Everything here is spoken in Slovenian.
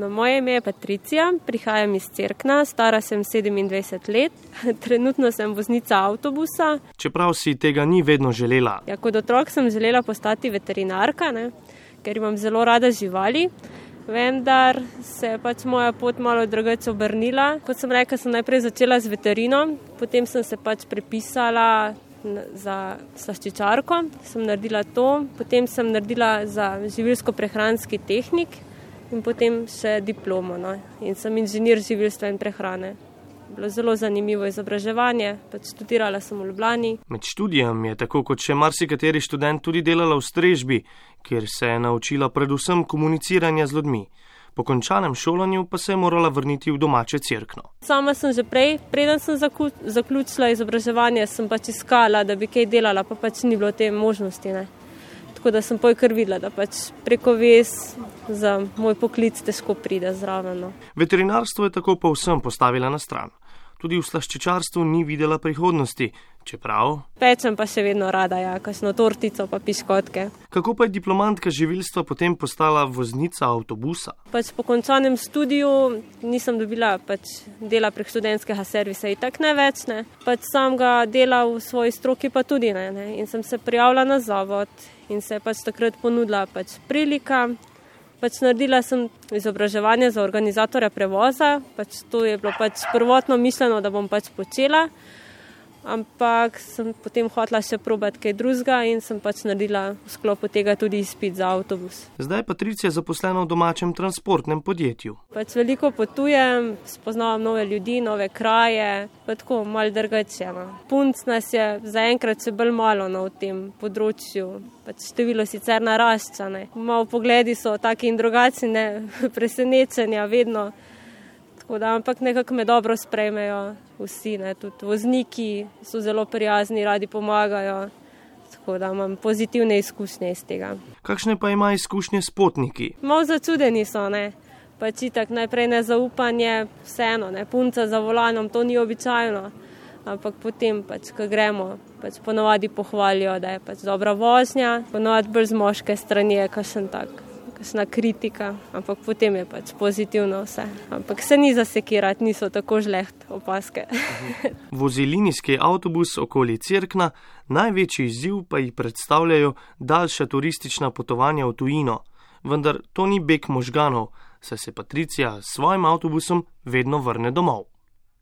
No, moje ime je Patricija, prihajam iz Cerkna, stara sem 27 let, trenutno sem voznica avtobusa. Čeprav si tega ni vedno želela. Ja, kot otrok sem želela postati veterinarka, ne? ker imam zelo rada živali. Vendar se je pač moja pot malo drugače obrnila. Kot sem rekla, sem najprej začela z veterino, potem sem se pač prepisala za slaščičarko, sem naredila to, potem sem naredila za živilsko-prehranski tehnik in potem še diplomo. No. In sem inženir živilstva in prehrane. Bilo zelo zanimivo izobraževanje, pač študirala sem v Ljubljani. Med študijem je tako kot še marsikateri študent tudi delala v strežbi, kjer se je naučila predvsem komuniciranja z ljudmi. Po končanem šolanju pa se je morala vrniti v domače crkno. Sama sem že prej, preden sem zaključila izobraževanje, sem pač iskala, da bi kaj delala, pa pač ni bilo te možnosti. Ne. Tako da sem pojkar videla, da pač preko ves za moj poklic težko pride zraven. No. Veterinarstvo je tako povsem postavila na stran. Tudi v slaščičarstvu ni videla prihodnosti, čeprav. Pečem pa še vedno rada, ja, kakšno tortico pa piškotke. Kako pa je diplomantka živilstva potem postala voznica avtobusa? Pač po končanem študiju nisem dobila pač dela prek študentskega servisa in tako ne več. Ne. Pač sam ga dela v svoji stroki pa tudi ne. ne. In sem se prijavila na zavod in se je pač takrat ponudila pač prilika. Pač naredila sem izobraževanje za organizatorja prevoza, pač to je bilo pač prvotno mišljeno, da bom pač počela ampak sem potem hotela še probati kaj drugega in sem pač naredila v sklopu tega tudi izpit za avtobus. Zdaj pa Tricija zaposlena v domačem transportnem podjetju. Pač veliko potujem, spoznavam nove ljudi, nove kraje, pa tako malo drugače. No. Punc nas je zaenkrat še bolj malo na no, tem področju. Pač število sicer narašča, malo pogledi so taki in drugačni, presenečenja vedno. Da, ampak nekako me dobro sprejmejo vsi, ne, tudi vozniki so zelo prijazni, radi pomagajo. Tako da imam pozitivne izkušnje iz tega. Kakšne pa ima izkušnje s potniki? Malo začudeni so, ne. Pač itak najprej nezaupanje, vseeno, ne. punca za volanom, to ni običajno. Ampak potem, pač, ko gremo, pač ponovadi pohvalijo, da je pač dobra vožnja, ponovadi bolj z moške strani je kakšen tak kakšna kritika, ampak potem je pač pozitivno vse. Ampak se ni zasekirati, niso tako žleht opaske. Vozi linijski avtobus okoli Cerkna, največji izziv pa jih predstavljajo daljša turistična potovanja v tujino. Vendar to ni beg možganov, saj se Patricija s svojim avtobusom vedno vrne domov.